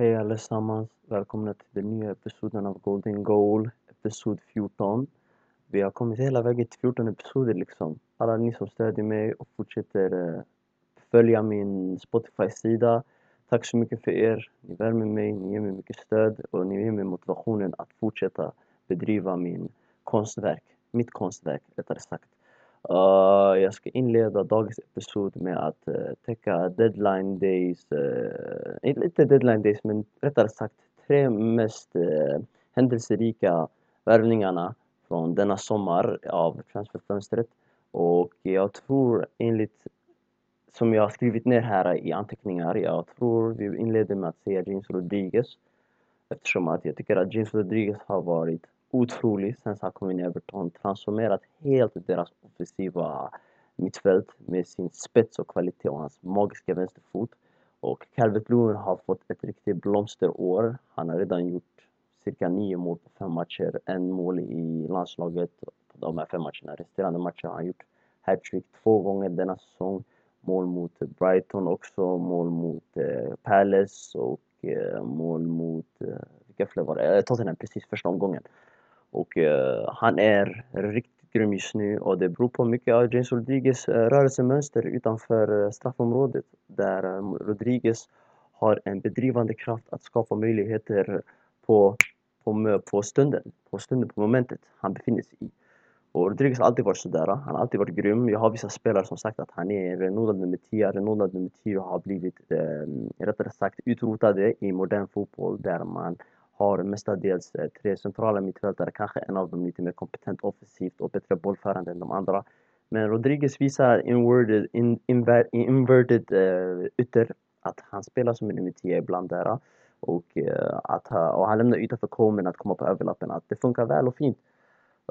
Hej allesammans! Välkomna till den nya episoden av Golden Goal, episod 14. Vi har kommit hela vägen till 14 episoder liksom. Alla ni som stödjer mig och fortsätter eh, följa min Spotify-sida. Tack så mycket för er. Ni värmer mig, ni ger mig mycket stöd och ni ger mig motivationen att fortsätta bedriva min konstverk. Mitt konstverk rättare sagt. Uh, jag ska inleda dagens episod med att uh, täcka deadline days, uh, inte deadline days men rättare sagt tre mest uh, händelserika värvningarna från denna sommar av transferfönstret. Och jag tror enligt som jag har skrivit ner här i anteckningar, jag tror vi inleder med att säga James Rodriguez. Eftersom att jag tycker att James Rodriguez har varit otrolig sen så har in i Everton. Transformerat helt deras offensiva mittfält med sin spets och kvalitet och hans magiska vänsterfot. Och Calvert Lewin har fått ett riktigt blomsterår. Han har redan gjort cirka nio mål på fem matcher, en mål i landslaget på de här fem matcherna. Resterande matcher har han gjort hattrick två gånger denna säsong. Mål mot Brighton också, mål mot eh, Palace och eh, mål mot, eh, vilka fler var det? Eh, Tottenham precis första omgången. Och uh, han är riktigt grym just nu och det beror på mycket av James Rodriguez eh, rörelsemönster utanför eh, straffområdet. Där Rodriguez har en bedrivande kraft att skapa möjligheter på, på, på stunden, på stunden, på momentet han befinner sig i. Och Rodriguez har alltid varit sådär, han har alltid varit grym. Jag har vissa spelare som sagt att han är renodlad nummer 10. Renodlad nummer 10 har blivit, eh, rättare sagt, utrotade i modern fotboll där man har mestadels eh, tre centrala mittfältare, kanske en av dem lite mer kompetent offensivt och bättre bollförande än de andra. Men Rodriguez visar inverted, in, inver, inverted uh, ytter, att han spelar som en nummer 10 ibland där. Eh, och, uh, att, och han lämnar yta för Coleman att komma på överlappen, att det funkar väl och fint.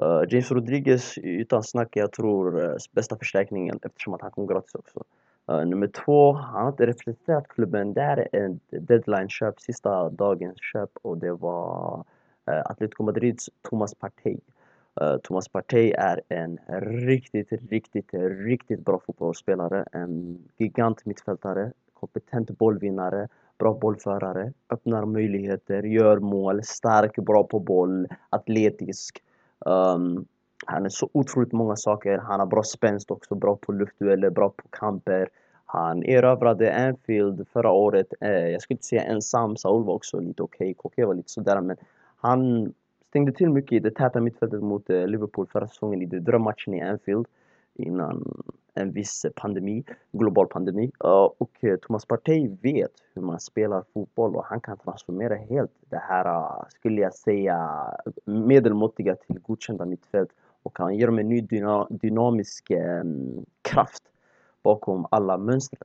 Uh, James Rodriguez utan snack, jag tror uh, bästa förstärkningen eftersom att han kom gratis också. Uh, nummer två, han har inte representerat klubben. Det här är ett deadline-köp, sista dagens köp och det var uh, Atletico Madrids Thomas Partey. Uh, Thomas Partey är en riktigt, riktigt, riktigt bra fotbollsspelare. En gigant mittfältare, kompetent bollvinnare, bra bollförare, öppnar möjligheter, gör mål, stark, bra på boll, atletisk. Um, han är så otroligt många saker. Han har bra spänst också, bra på luftdueller, bra på kamper. Han erövrade Anfield förra året. Eh, jag skulle inte säga ensam, Saul var också lite okej, okay. Koke var lite sådär men han stängde till mycket i det täta mittfältet mot eh, Liverpool förra säsongen i den drömmatchen i Anfield innan en viss pandemi, global pandemi. Eh, och eh, Thomas Partey vet hur man spelar fotboll och han kan transformera helt det här, eh, skulle jag säga, medelmåttiga till godkända mittfält och han ger dem en ny dyna dynamisk um, kraft bakom alla mönster.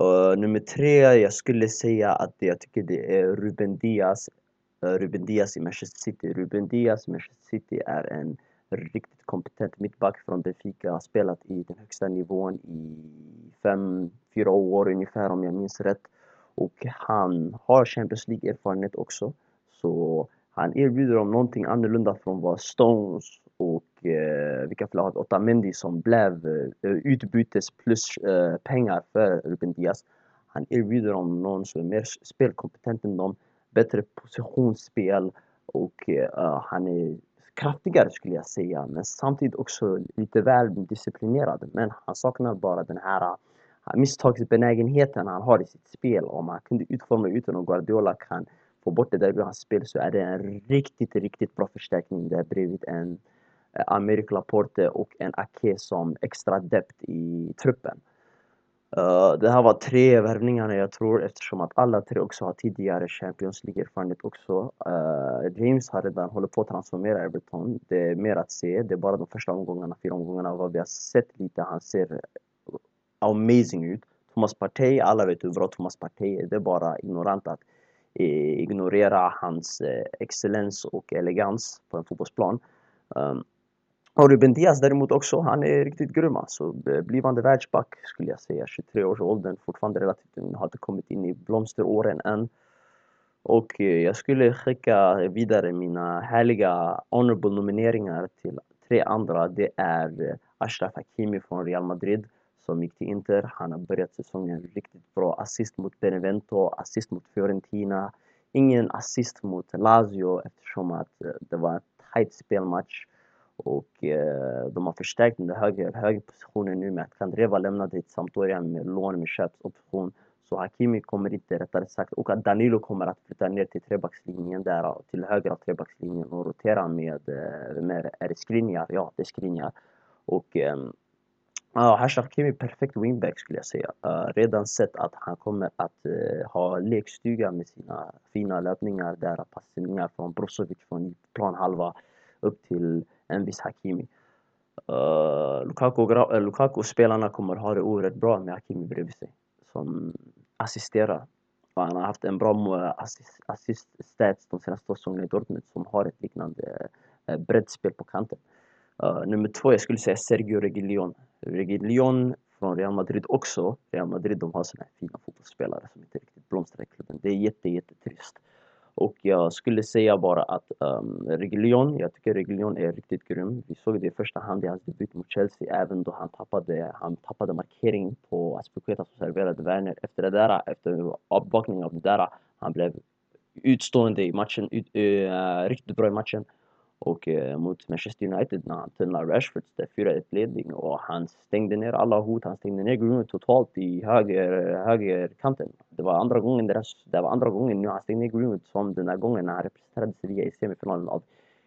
Uh, nummer tre, jag skulle säga att jag tycker det är Ruben Diaz. Uh, Ruben Diaz i Manchester City. Ruben Diaz i Manchester City är en riktigt kompetent mittback från Benfica. Har spelat i den högsta nivån i fem, fyra år ungefär om jag minns rätt. Och han har Champions League-erfarenhet också. Så han erbjuder dem någonting annorlunda från vad Stones och eh, vilka fler har Otamendi som blev eh, utbytes plus eh, pengar för Ruben Diaz. Han erbjuder dem någon som är mer spelkompetent än dem, bättre positionsspel och eh, ah, han är kraftigare skulle jag säga men samtidigt också lite väl disciplinerad. Men han saknar bara den här ah, ah, misstagsbenägenheten han har i sitt spel. Om han kunde utforma utan att Guardiola kan få bort det där ur hans spel så är det en riktigt, riktigt bra förstärkning där bredvid en eh, Eh, Amerik Laporte och en Ake som extra depth i truppen. Eh, det här var tre värvningar jag tror eftersom att alla tre också har tidigare Champions League-erfarenhet också. Eh, James har redan hållit på att transformera Everton. Det är mer att se. Det är bara de första omgångarna, fyra omgångarna vad vi har sett lite. Han ser amazing ut. Thomas Partey, alla vet hur bra Thomas Partey är. Det är bara ignorant att ignorera hans excellens och elegans på en fotbollsplan. Um, och Ruben Diaz däremot också, han är riktigt grym alltså. Eh, blivande världsback skulle jag säga, 23 års åldern, fortfarande relativt ung, har inte kommit in i blomsteråren än. Och eh, jag skulle skicka vidare mina härliga honorable nomineringar till tre andra. Det är eh, Ashraf Hakimi från Real Madrid som gick till Inter. Han har börjat säsongen riktigt bra. Assist mot Benevento, assist mot Fiorentina. ingen assist mot Lazio eftersom att det var en tight spelmatch. Och eh, de har förstärkt den högre positionen nu med att Kandreva lämnade till Sampdoria med lån med köpsoption. Så Hakimi kommer inte, rättare sagt, och att Danilo kommer att flytta ner till trebackslinjen där, till höger av trebackslinjen och rotera med, eh, med är det Skriniar? Ja, det är Skriniar. Och um, Ja, Hashraf Hakimi perfekt wingback skulle jag säga. Uh, redan sett att han kommer att uh, ha lekstuga med sina fina löpningar där, passningar från Brozovic från planhalva upp till en viss Hakimi. Uh, Lukaku, uh, eh, Lukaku spelarna kommer ha det oerhört bra med Hakimi bredvid sig som assisterar. Och han har haft en bra assist, assist stats de senaste två säsongerna i Dortmund som har ett liknande uh, breddspel på kanten. Uh, nummer två, jag skulle säga Sergio Reguilón. Reguilón från Real Madrid också. Real Madrid de har såna här fina fotbollsspelare som inte riktigt blomstrar i klubben. Det är jätte, jättetrist. Och jag skulle säga bara att um, Reguilon, jag tycker Reguilon är riktigt grym. Vi såg det i första hand i hans debut mot Chelsea, även då han tappade, han tappade markering på Aspekueta som serverade Werner. Efter det där, efter avbakningen av det där, han blev utstående i matchen, ut, uh, riktigt bra i matchen. Och eh, mot Manchester United när han tunnlar Rashfords där 4-1 ledning och han stängde ner alla hot. Han stängde ner Greenwood totalt i höger, högerkanten. Det var andra gången deras, det var andra gången nu han stängde ner Greenwood som den där gången när han representerade Sevilla i semifinalen av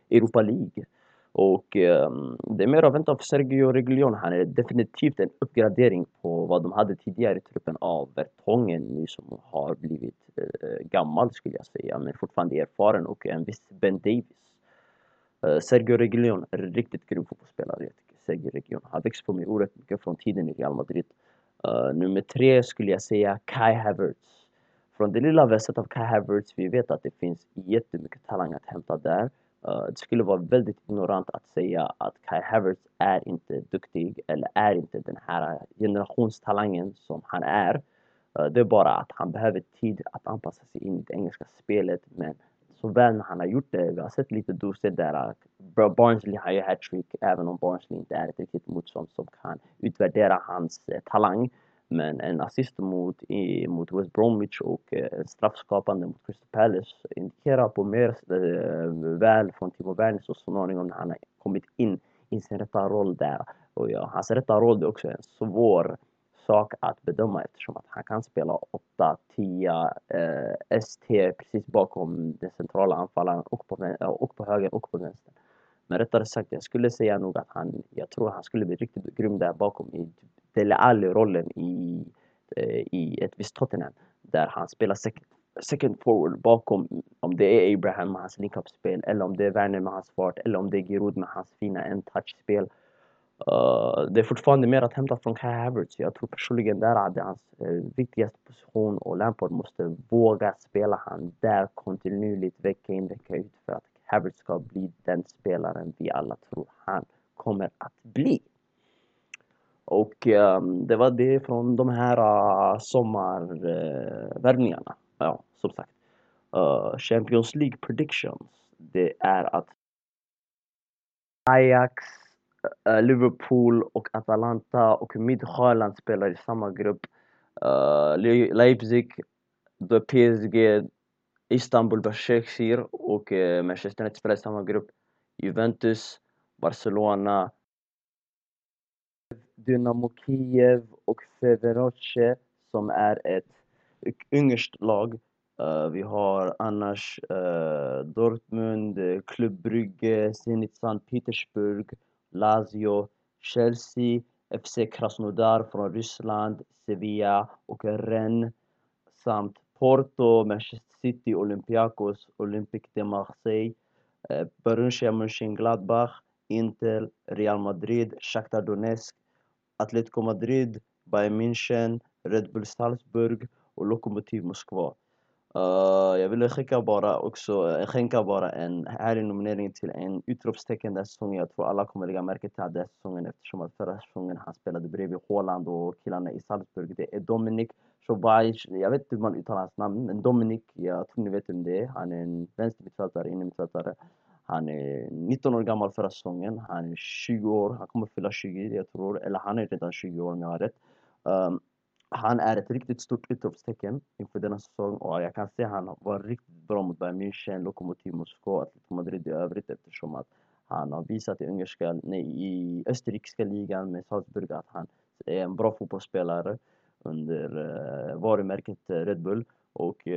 Europa League. Och eh, det är mer att vänta av Sergio Reguilón. Han är definitivt en uppgradering på vad de hade tidigare i truppen av Vertongen nu som har blivit eh, gammal skulle jag säga, men fortfarande erfaren och en viss Ben Davis Eh, Sergio Reguilón är en riktigt grym fotbollsspelare. Jag tycker Sergio Reguilón. har växt på mig oerhört mycket från tiden i Real Madrid. Uh, nummer tre skulle jag säga Kai Havertz. Från det lilla vi har sett av Kai Havertz, vi vet att det finns jättemycket talang att hämta där. Uh, det skulle vara väldigt ignorant att säga att Kai Havertz är inte duktig eller är inte den här generationstalangen som han är. Det är bara att han behöver tid att anpassa sig in i det engelska spelet men så väl när han har gjort det. Vi har sett lite doser där Barnsley har ju hattrick även om Barnsley inte är ett riktigt motstånd som kan utvärdera hans eh, talang. Men en assist mot, i, mot West Bromwich och eh, straffskapande mot Crystal Palace indikerar på mer eh, väl från Timo Werner så småningom när han har kommit in i sin rätta roll där. Och ja, hans rätta roll är också en svår sak att bedöma eftersom att han kan spela 8, 10, eh, ST precis bakom den centrala anfallaren och på, eh, och på höger och på vänster. Men rättare sagt, jag skulle säga nog att han, jag tror han skulle bli riktigt grym där bakom i Dele Alli-rollen i, eh, i ett visst Tottenham. Där han spelar second, second forward bakom, om det är Abraham med hans link-up-spel eller om det är Werner med hans fart eller om det är Giroud med hans fina en-touch-spel. Uh, det är fortfarande mer att hämta från Kai Havertz. Jag tror personligen där är det hans uh, viktigaste position och Lampard måste våga spela han där kontinuerligt vecka in vecka ut för att Havertz ska bli den spelaren vi alla tror han kommer att bli. Och um, det var det från de här uh, sommarvärvningarna. ja, som sagt. Eh, Champions League predictions. Det är att Ajax Eh, eh, Liverpool och Atalanta och Midtjylland spelar i samma grupp. Uh, Leipzig, PSG, Istanbul, Başakşehir och uh, Manchester United spelar i samma grupp. Juventus, Barcelona, Dynamo Kiev och Feveroce som är ett ungerskt lag. Uh, vi har annars uh, Dortmund, Club Brügge, Zenit Sankt Petersburg, Lazio, Chelsea, FC Krasnodar från Ryssland, Sevilla och Rennes samt Porto, Manchester City, Olympiakos, Olympique de Marseille, eh, Borussia Mönchengladbach, Inter, Real Madrid, Shakhtar Donetsk, Atletico Madrid, Bayern München, Red Bull Salzburg och Lokomotiv Moskva. Uh, jag ville skicka bara också, eh, skänka bara en härlig nominering till en utropstecken den säsongen. Jag tror alla kommer lägga märke till den säsongen eftersom att förra säsongen han spelade bredvid Haaland och killarna i Salzburg. Det är Dominik Szobajic. Jag vet inte hur man uttalar hans namn, men Dominik, jag tror ni vet vem det är. Han är en vänstermittfältare, innermittfältare. Han är 19 år gammal förra säsongen. Han är 20 år, han kommer fylla 20 jag tror. Eller han är redan 20 år om jag har rätt. Um, han är ett riktigt stort utropstecken inför denna säsong och jag kan säga att han var riktigt bra mot Bayern München, Lokomotiv Moskva, Atletico Madrid i övrigt eftersom att han har visat i ungerska, nej, i österrikiska ligan med Salzburg att han är en bra fotbollsspelare under uh, varumärket Red Bull. Och uh,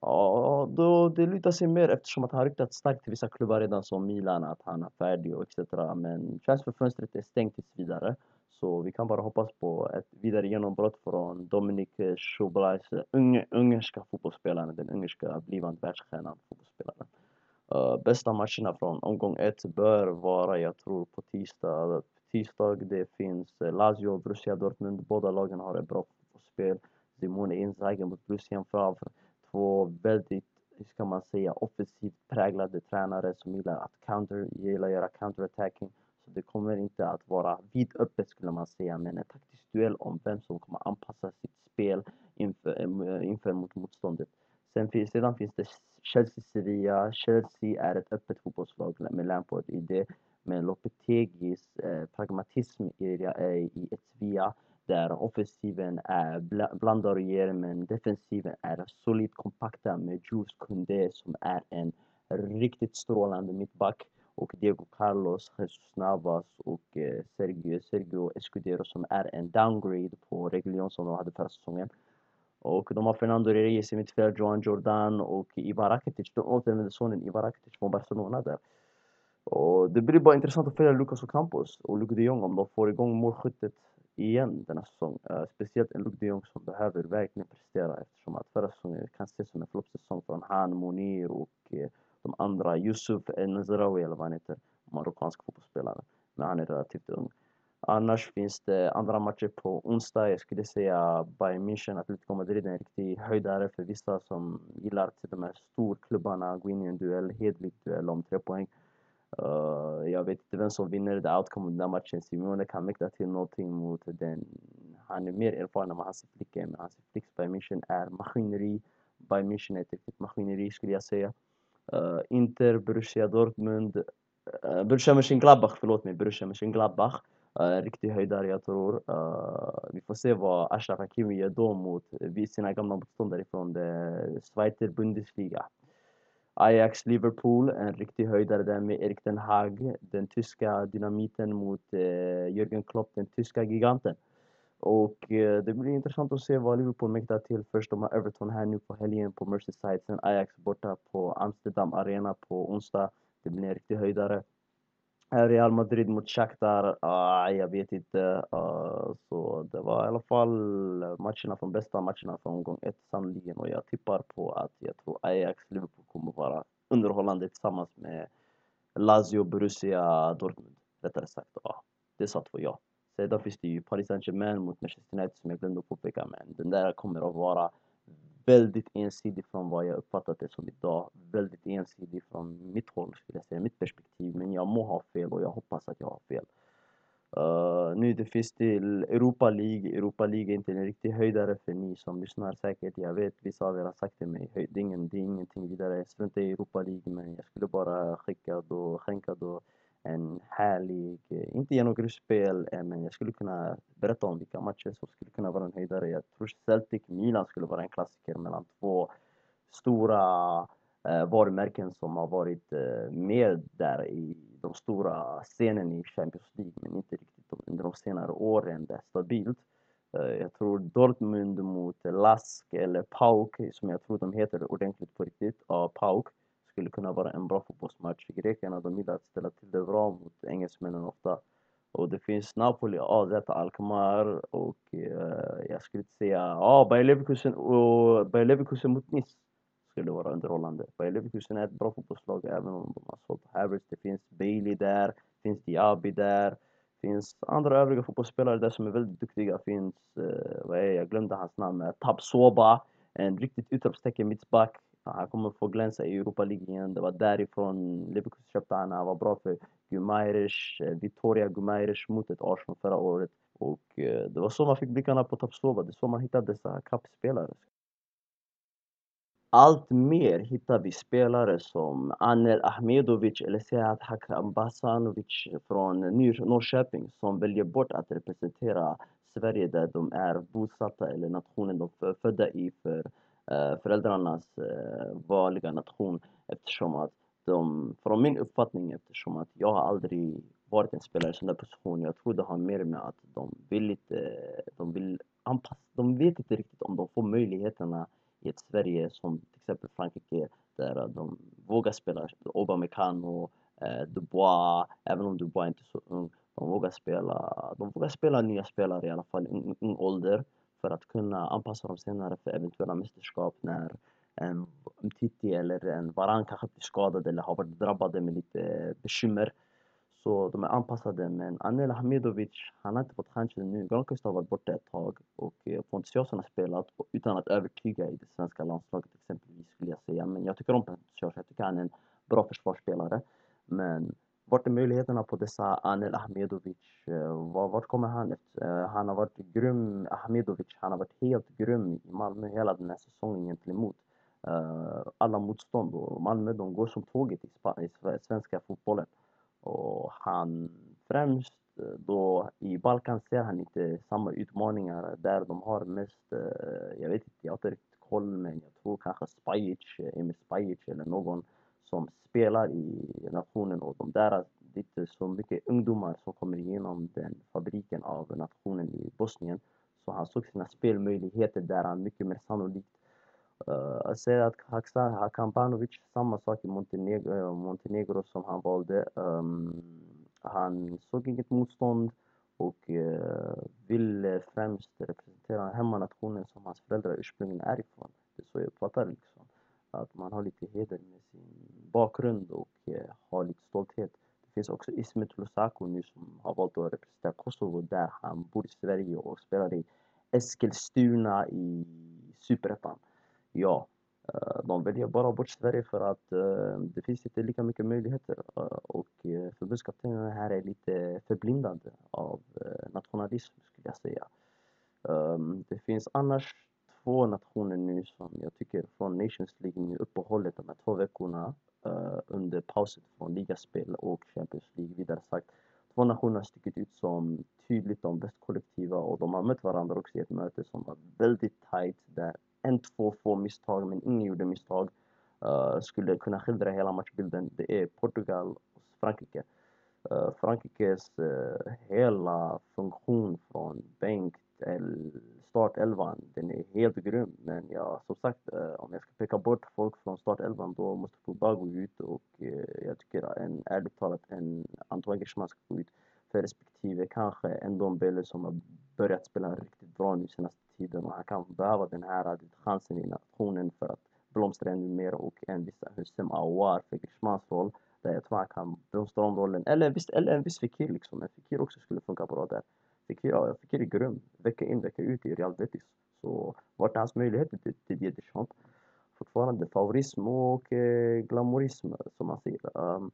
ja, då, det lutar sig mer eftersom att han ryktat starkt till vissa klubbar redan som Milan, att han är färdig och etc. Men transferfönstret är stängt tills vidare. Så vi kan bara hoppas på ett vidare genombrott från Dominik Szoboszlai, unge, ungerska fotbollsspelaren, den ungerska blivande världsstjärnan fotbollsspelaren. Uh, bästa matcherna från omgång ett bör vara, jag tror, på tisdag. Tisdag det finns Lazio och Borussia Dortmund. Båda lagen har ett bra fotbollsspel. Simone Inzaghi mot Borussia framför Två väldigt, hur ska man säga, offensivt präglade tränare som gillar att counter, gillar att göra counterattacking. Det kommer inte att vara vidöppet skulle man säga, men en taktisk duell om vem som kommer anpassa sitt spel inför, eh, eh, inför mot motståndet. Sen finns, sedan finns det Chelsea-Sevilla. Chelsea är ett öppet fotbollslag med Lampard i det. Men Lopetegis eh, pragmatism i, eh, i ett Sevilla där offensiven är blandar och ger men defensiven är solid kompakta med Jules Koundé som är en riktigt strålande mittback och Diego Carlos, Jesus Navas och eh, Sergio, Sergio Escudero som är en downgrade på Reguilon som de hade förra säsongen. Och de har Fernando Reyes i mittfält, Johan Jordan och Ivar Rakitic. De återvänder sonen Ivar Rakitic från Barcelona där. Och det blir bara intressant att följa Lucas Ocampos och Luke de Jong om de får igång målskyttet igen denna säsong. Uh, speciellt en Luke de Jong som behöver verkligen prestera eftersom att förra säsongen kan ses som en floppsäsong från han, Monir och uh, de andra. Yusuf Nzraoui eller vad han heter, marockansk fotbollsspelare. Men han är relativt ung. Annars finns det andra matcher på onsdag. Jag skulle säga Bayern München, Atletico Madrid är en riktig höjdare för vissa som gillar till de här storklubbarna gå in i en duell, hedlig duell om tre poäng. Uh, jag vet inte vem som vinner the outcome av den här matchen. Simeone kan mäkta till någonting mot den. Han är mer erfaren än vad hans flick är, men hans flicks Bayern München är maskineri. Bayern München är ett riktigt maskineri skulle jag säga. Uh, Inter, Borussia Dortmund, uh, Borussia Mönchengladbach, förlåt mig, Borussia Mönchengladbach. Uh, riktig höjdare jag tror. Uh, vi får se vad Ashraf Hakimi gör då mot sina gamla motståndare från Zweiter Bundesliga. Ajax Liverpool, en riktig höjdare där med Erik den Hag, den tyska dynamiten mot uh, Jürgen Klopp, den tyska giganten. Och eh, det blir intressant att se vad Liverpool mäktar till. Först de har Everton här nu på helgen på Merseyside, sen Ajax borta på Amsterdam Arena på onsdag. Det blir en riktig höjdare. Real Madrid mot Shakhtar, ah, jag vet inte. Uh, så det var i alla fall matcherna från bästa matcherna från omgång ett sannoliken och jag tippar på att jag tror Ajax Liverpool kommer vara underhållande tillsammans med Lazio, Borussia, Dortmund. Rättare sagt, ah, ja. Det satt för jag. Eh, ja. Finns det ju Paris Saint-Germain mot Manchester United som jag glömde att påpeka men den där kommer att vara väldigt ensidig från vad jag uppfattat det som idag. Väldigt ensidig från mitt håll, skulle jag säga, mitt perspektiv. Men jag må ha fel och jag hoppas att jag har fel. Uh, nu det finns till Europa League. Europa League är inte en riktig höjdare för ni som lyssnar säkert. Jag vet, vissa av er har sagt till mig, det är, ingen, det är ingenting vidare. Jag struntar i Europa League men jag skulle bara skicka då, skänka då en härlig, eh, inte genom gruppspel, eh, men jag skulle kunna berätta om vilka matcher som skulle kunna vara en höjdare. Jag tror Celtic Milan skulle vara en klassiker mellan två stora eh, varumärken som har varit eh, med där i de stora scenen i Champions League, men inte riktigt under de senare åren. där stabilt. Eh, jag tror Dortmund mot Lask eller Pauk, som jag tror de heter ordentligt på riktigt, ja, Pauk skulle kunna vara en bra fotbollsmatch. Grekerna de gillar att ställa till det bra mot engelsmännen ofta. Och det finns Napoli, AZ, Alkmaar och eh, jag skulle inte säga... Ja, ah, Bayer Leverkusen och Bayer Leverkusen mot Nice skulle vara underhållande. Bayer Leverkusen är ett bra fotbollslag även om de har sålt Havertz. Det finns Bailey där, finns Diaby där. Det finns andra övriga fotbollsspelare där som är väldigt duktiga. finns, eh, vad är jag glömde hans namn, eh, Tabsoba. En riktigt utropstecken mittback Alltså, han kommer få glänsa i Europa League igen. Det var därifrån Leverkusen köpte han. Han var bra för Gumaires, eh, Vittoria Gumaires mot ett Arsenal förra året. Och eh, det var så man fick blickarna på Tapsova. Det är så man hittade dessa kappspelare. Allt mer hittar vi spelare som Anel Ahmedovic eller Sead Hakram Basanovic från Norrköping som väljer bort att representera Sverige där de är bosatta eller nationen de är födda i för Eh, föräldrarnas eh, vanliga nation eftersom att de, från min uppfattning eftersom att jag har aldrig varit en spelare i sån där position. Jag tror det har mer med att de vill inte, de vill anpassa, de vet inte riktigt om de får möjligheterna i ett Sverige som till exempel Frankrike där de vågar spela Aubameyang eh, Dubois, även om Dubois inte är så ung. De vågar spela, de vågar spela nya spelare i alla fall i ung, ung ålder för att kunna anpassa dem senare för eventuella mästerskap när en Mtiti eller en Varan kanske blir skadad eller har varit drabbade med lite eh, bekymmer. Så de är anpassade. Men Anel Hamidovic, han har inte fått chansen nu. Granqvist har varit borta ett tag och eh, Pontus har spelat utan att övertyga i det svenska landslaget exempelvis skulle jag säga. Men jag tycker om Pontus jag tycker han är en bra försvarsspelare. Men vart är möjligheterna på dessa Anel Ahmedovic? Eh, vart kommer han? Eh, han har varit grym, Ahmedovic, han har varit helt grym i Malmö hela den här säsongen gentemot eh, alla motstånd. Och Malmö de går som tåget i, i svenska fotbollen. Och han främst eh, då i Balkan ser han inte samma utmaningar där de har mest, jag vet inte, jag har inte riktigt koll men jag tror kanske Spajic, Emil Spajic eller någon som spelar i nationen och de där, det är inte så mycket ungdomar som kommer igenom den fabriken av nationen i Bosnien. Så han såg sina spelmöjligheter där han mycket mer sannolikt Uh, säger att Haksar Hakambanovic, samma sak i Montenegro, eh, Montenegro som han valde. Um, han såg inget motstånd och uh, ville främst representera hemmanationen som hans föräldrar ursprungligen är ifrån. Det är så jag uppfattar det liksom. Att man har lite heder med sin bakgrund och uh, har lite stolthet. Det finns också Ismet Lusaku nu som har valt att representera Kosovo där. Han bor i Sverige och spelar i Eskilstuna i Superettan. Ja, eh, de väljer bara bort Sverige för att eh, det finns inte lika mycket möjligheter eh, och förbundskaptenen här är lite förblindad av nationalism skulle jag säga. Ehm, det finns annars två nationer nu som jag tycker från Nations League nu uppehållet de här två veckorna. Eh, under pausen från ligaspel och Champions League vidare sagt. Två nationer har stuckit ut som tydligt de bäst kollektiva och de har mött varandra också i ett möte som var väldigt tight där en, två få misstag, men ingen gjorde misstag. Uh, skulle kunna skildra hela matchbilden. Det är Portugal och Frankrike. Uh, Frankrikes uh, hela funktion från bänk till startelvan, den är helt grym. Men ja, som sagt, eh, om jag ska peka bort folk från startelvan då måste Pogba gå ut och eh, jag tycker en, ärligt talat en Antoine Griezmann ska gå ut för respektive kanske en Dombele som har börjat spela riktigt bra nu senaste tiden och han kan behöva den här chansen i nationen för att blomstra ännu mer och en viss Hussein Aouar för Griezmanns roll där jag tror han kan blomstra om rollen. Eller, visst, eller en viss Fekir liksom, men Fekir också skulle funka bra där. Ja, jag tycker det är grym, vecka in vecka ut i Real Betis. Så vart är hans möjligheter till, till Didier Deschamps? Fortfarande favorism och eh, glamourism som man säger. Um,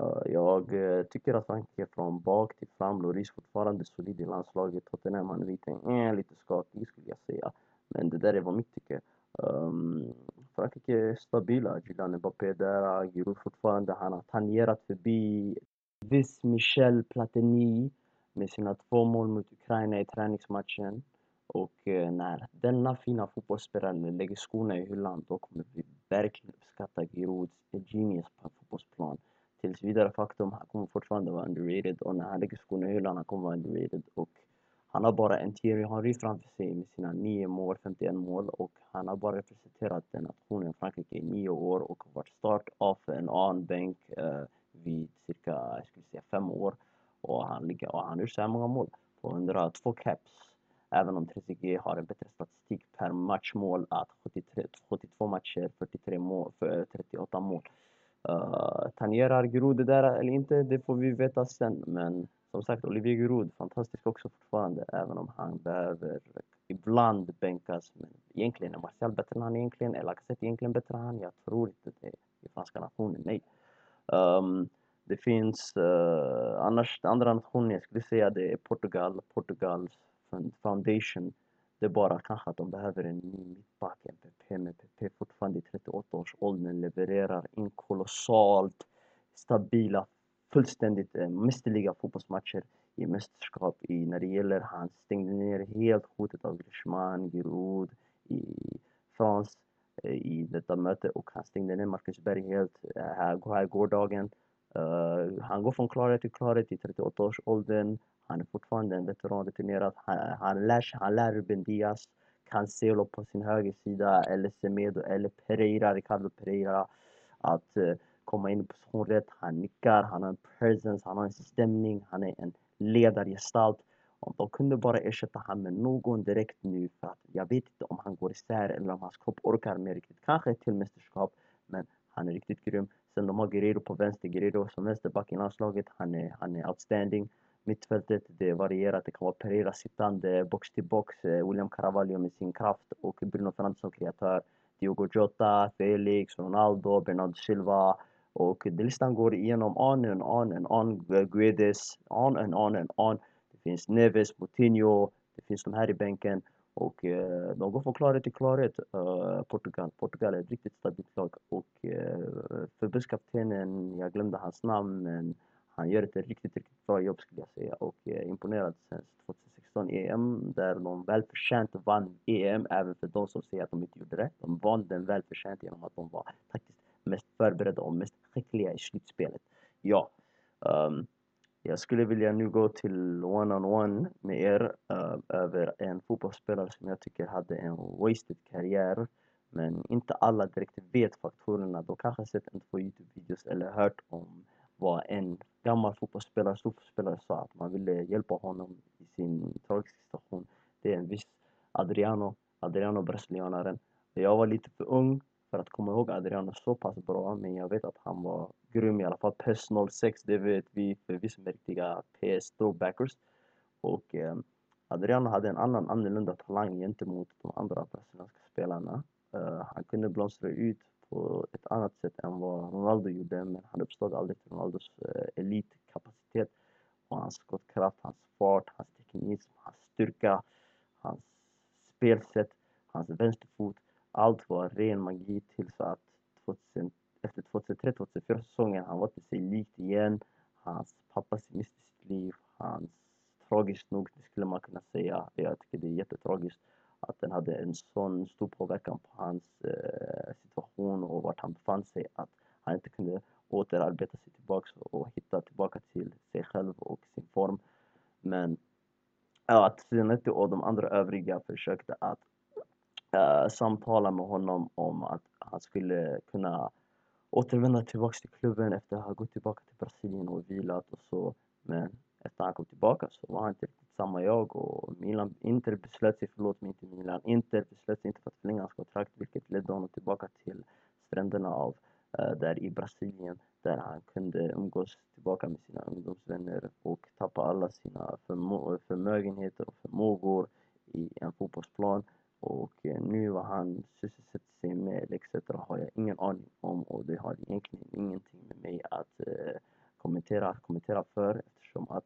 Uh, jag uh, tycker att Frankrike från bak till fram, Loris fortfarande solid i landslaget. Tottenham, han är lite, eh, lite skakig skulle jag säga. Men det där är vad mitt tycker. Um, Frankrike är stabila. Julian Mbappé där, Giroud fortfarande. Han har tangerat förbi viss Michel Platini med sina två mål mot Ukraina i träningsmatchen. Och eh, när denna fina fotbollsspelare lägger skorna i hyllan då kommer vi verkligen uppskatta Girouds genius på fotbollsplan. Tills vidare faktum, han kommer fortfarande vara underrated. Och när han lägger skorna i hyllan, han kommer vara underrated. Och han har bara en Thierry Henry framför sig med sina 9 mål, 51 mål. Och han har bara representerat den nationen Frankrike i 9 år. Och varit start off en on-bänk uh, eh, vid cirka, jag skulle säga 5 år och han ligger, och han gör så här många mål på 102 caps även om Trezeguet har en bättre statistik per matchmål att 73, 72 matcher, 43 eh, mål, 38 mål Uh, tangerar Giroud det där eller inte, det får vi veta sen. Men som sagt, Olivier Giroud, fantastisk också fortfarande, även om han behöver ibland bänkas. Men egentligen är Martial bättre än han egentligen, är Lacazette egentligen bättre än han? Jag tror inte det i franska nationen, nej. Um, det finns uh, annars, andra nationer, jag skulle säga det är Portugal, Portugals foundation det är bara kanske att de behöver en ny mittback, MPP, men MPP fortfarande i 38 års ålder levererar in kolossalt stabila fullständigt eh, mästerliga fotbollsmatcher i mästerskap i, när det gäller, han stängde ner helt hotet av Griezmann, Giroud i Frans eh, i detta möte och han stängde ner Marcus Berg helt eh, här, här gårdagen. Uh, han går från klarhet till klarhet i 38 års åldern. Han är fortfarande en veteran, rutinerad. Han, han, lär, han lär Ruben Diaz, Cancelo på sin högersida, eller Semedo eller Pereira, Ricardo Pereira att uh, komma in i position rätt. Han nickar, han har en presence, han har en stämning, han är en ledargestalt. Om de kunde bara ersätta honom med någon direkt nu för att jag vet inte om han går isär eller om hans kropp orkar med riktigt. Kanske ett till mästerskap, men han är riktigt grym. Sen de har Guerrero på vänster, Guerrero som vänsterback i landslaget. Han är, han är outstanding. Mittfältet, det varierar. Det kan vara Pereira sittande, box till box, eh, William Carvalho med sin kraft och Bruno Fernandes som kreatör. Diogo Jota, Felix, Ronaldo, Bernardo Silva. Och listan går igenom on and on and on. Guedes, on and on and on. Det finns Neves, Moutinho, det finns de här i bänken. Och eh, de går från klarhet till klarhet, eh, Portugal. Portugal är ett riktigt stabilt lag. Och eh, förbundskaptenen, jag glömde hans namn, men han gör ett riktigt, riktigt bra jobb skulle jag säga. Och eh, imponerad sen 2016 EM, där de välförtjänt vann EM, även för de som säger att de inte gjorde det. De vann den välförtjänt genom att de var faktiskt mest förberedda och mest skickliga i slutspelet. Ja. Um, jag skulle vilja nu gå till one-on-one -on -one med er uh, över en fotbollsspelare som jag tycker hade en wasted karriär. Men inte alla direkt vet faktorerna. De kanske har sett en två Youtube-videos eller hört om vad en gammal fotbollsspelare, storspelare sa att man ville hjälpa honom i sin tragiska situation. Det är en viss Adriano, Adriano brasilianaren. Jag var lite för ung för att komma ihåg Adriano så pass bra, men jag vet att han var grym i alla fall. PES 06, det vet vi för vi som är riktiga PS throwbackers. Och eh, Adriano hade en annan annorlunda talang gentemot de andra brasilianska spelarna. Eh, han kunde blomstra ut på ett annat sätt än vad Ronaldo gjorde, men han uppstod aldrig till Ronaldos eh, elitkapacitet. Och hans skottkraft, hans fart, hans teknik, hans styrka, hans spelsätt, hans vänsterfot allt var ren magi tills att 2010 efter 2003-2004 säsongen, han var inte sig likt igen. Hans pappa miste sitt liv. Hans, tragiskt nog, det skulle man kunna säga, jag tycker det är jättetragiskt att den hade en sån stor påverkan på hans eh, situation och vart han befann sig att han inte kunde återarbeta sig tillbaks och hitta tillbaka till sig själv och sin form. Men ja, att Sinetti och de andra övriga försökte att eh, samtala med honom om att han skulle kunna återvända tillbaka till klubben efter att ha gått tillbaka till Brasilien och vilat och så. Men efter han kom tillbaka så var han inte riktigt samma jag och Milan, Inter beslöt sig, förlåt mig inte Milan, Inter beslöt sig inte för att förlänga hans kontrakt vilket ledde honom tillbaka till stränderna av eh, där i Brasilien där han kunde umgås tillbaka med sina ungdomsvänner och tappa alla sina förmö förmögenheter och förmågor i en fotbollsplan och eh, nu vad han sysselsätter sig med etc. har jag ingen aning om och det har egentligen ingenting med mig att eh, kommentera, kommentera för eftersom att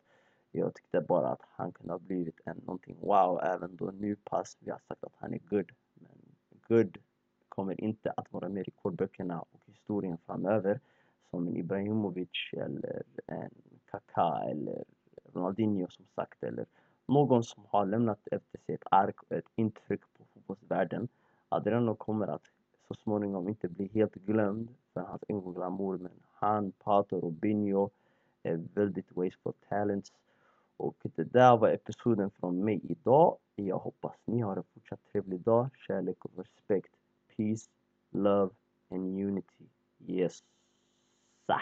jag tyckte bara att han kunde ha blivit en någonting wow även då nu pass vi har sagt att han är good. Men good kommer inte att vara med i rekordböckerna och historien framöver som en Ibrahimovic eller en Kaká eller Ronaldinho som sagt eller någon som har lämnat efter sig ett ark och ett intryck på fotbollsvärlden. Adriano kommer att så småningom inte bli helt glömd för hans egen glamour men han, Pato, Robinho är väldigt wasteful talents. Och det där var episoden från mig idag. Jag hoppas ni har en fortsatt trevlig dag. Kärlek och respekt. Peace, love and unity. Yes.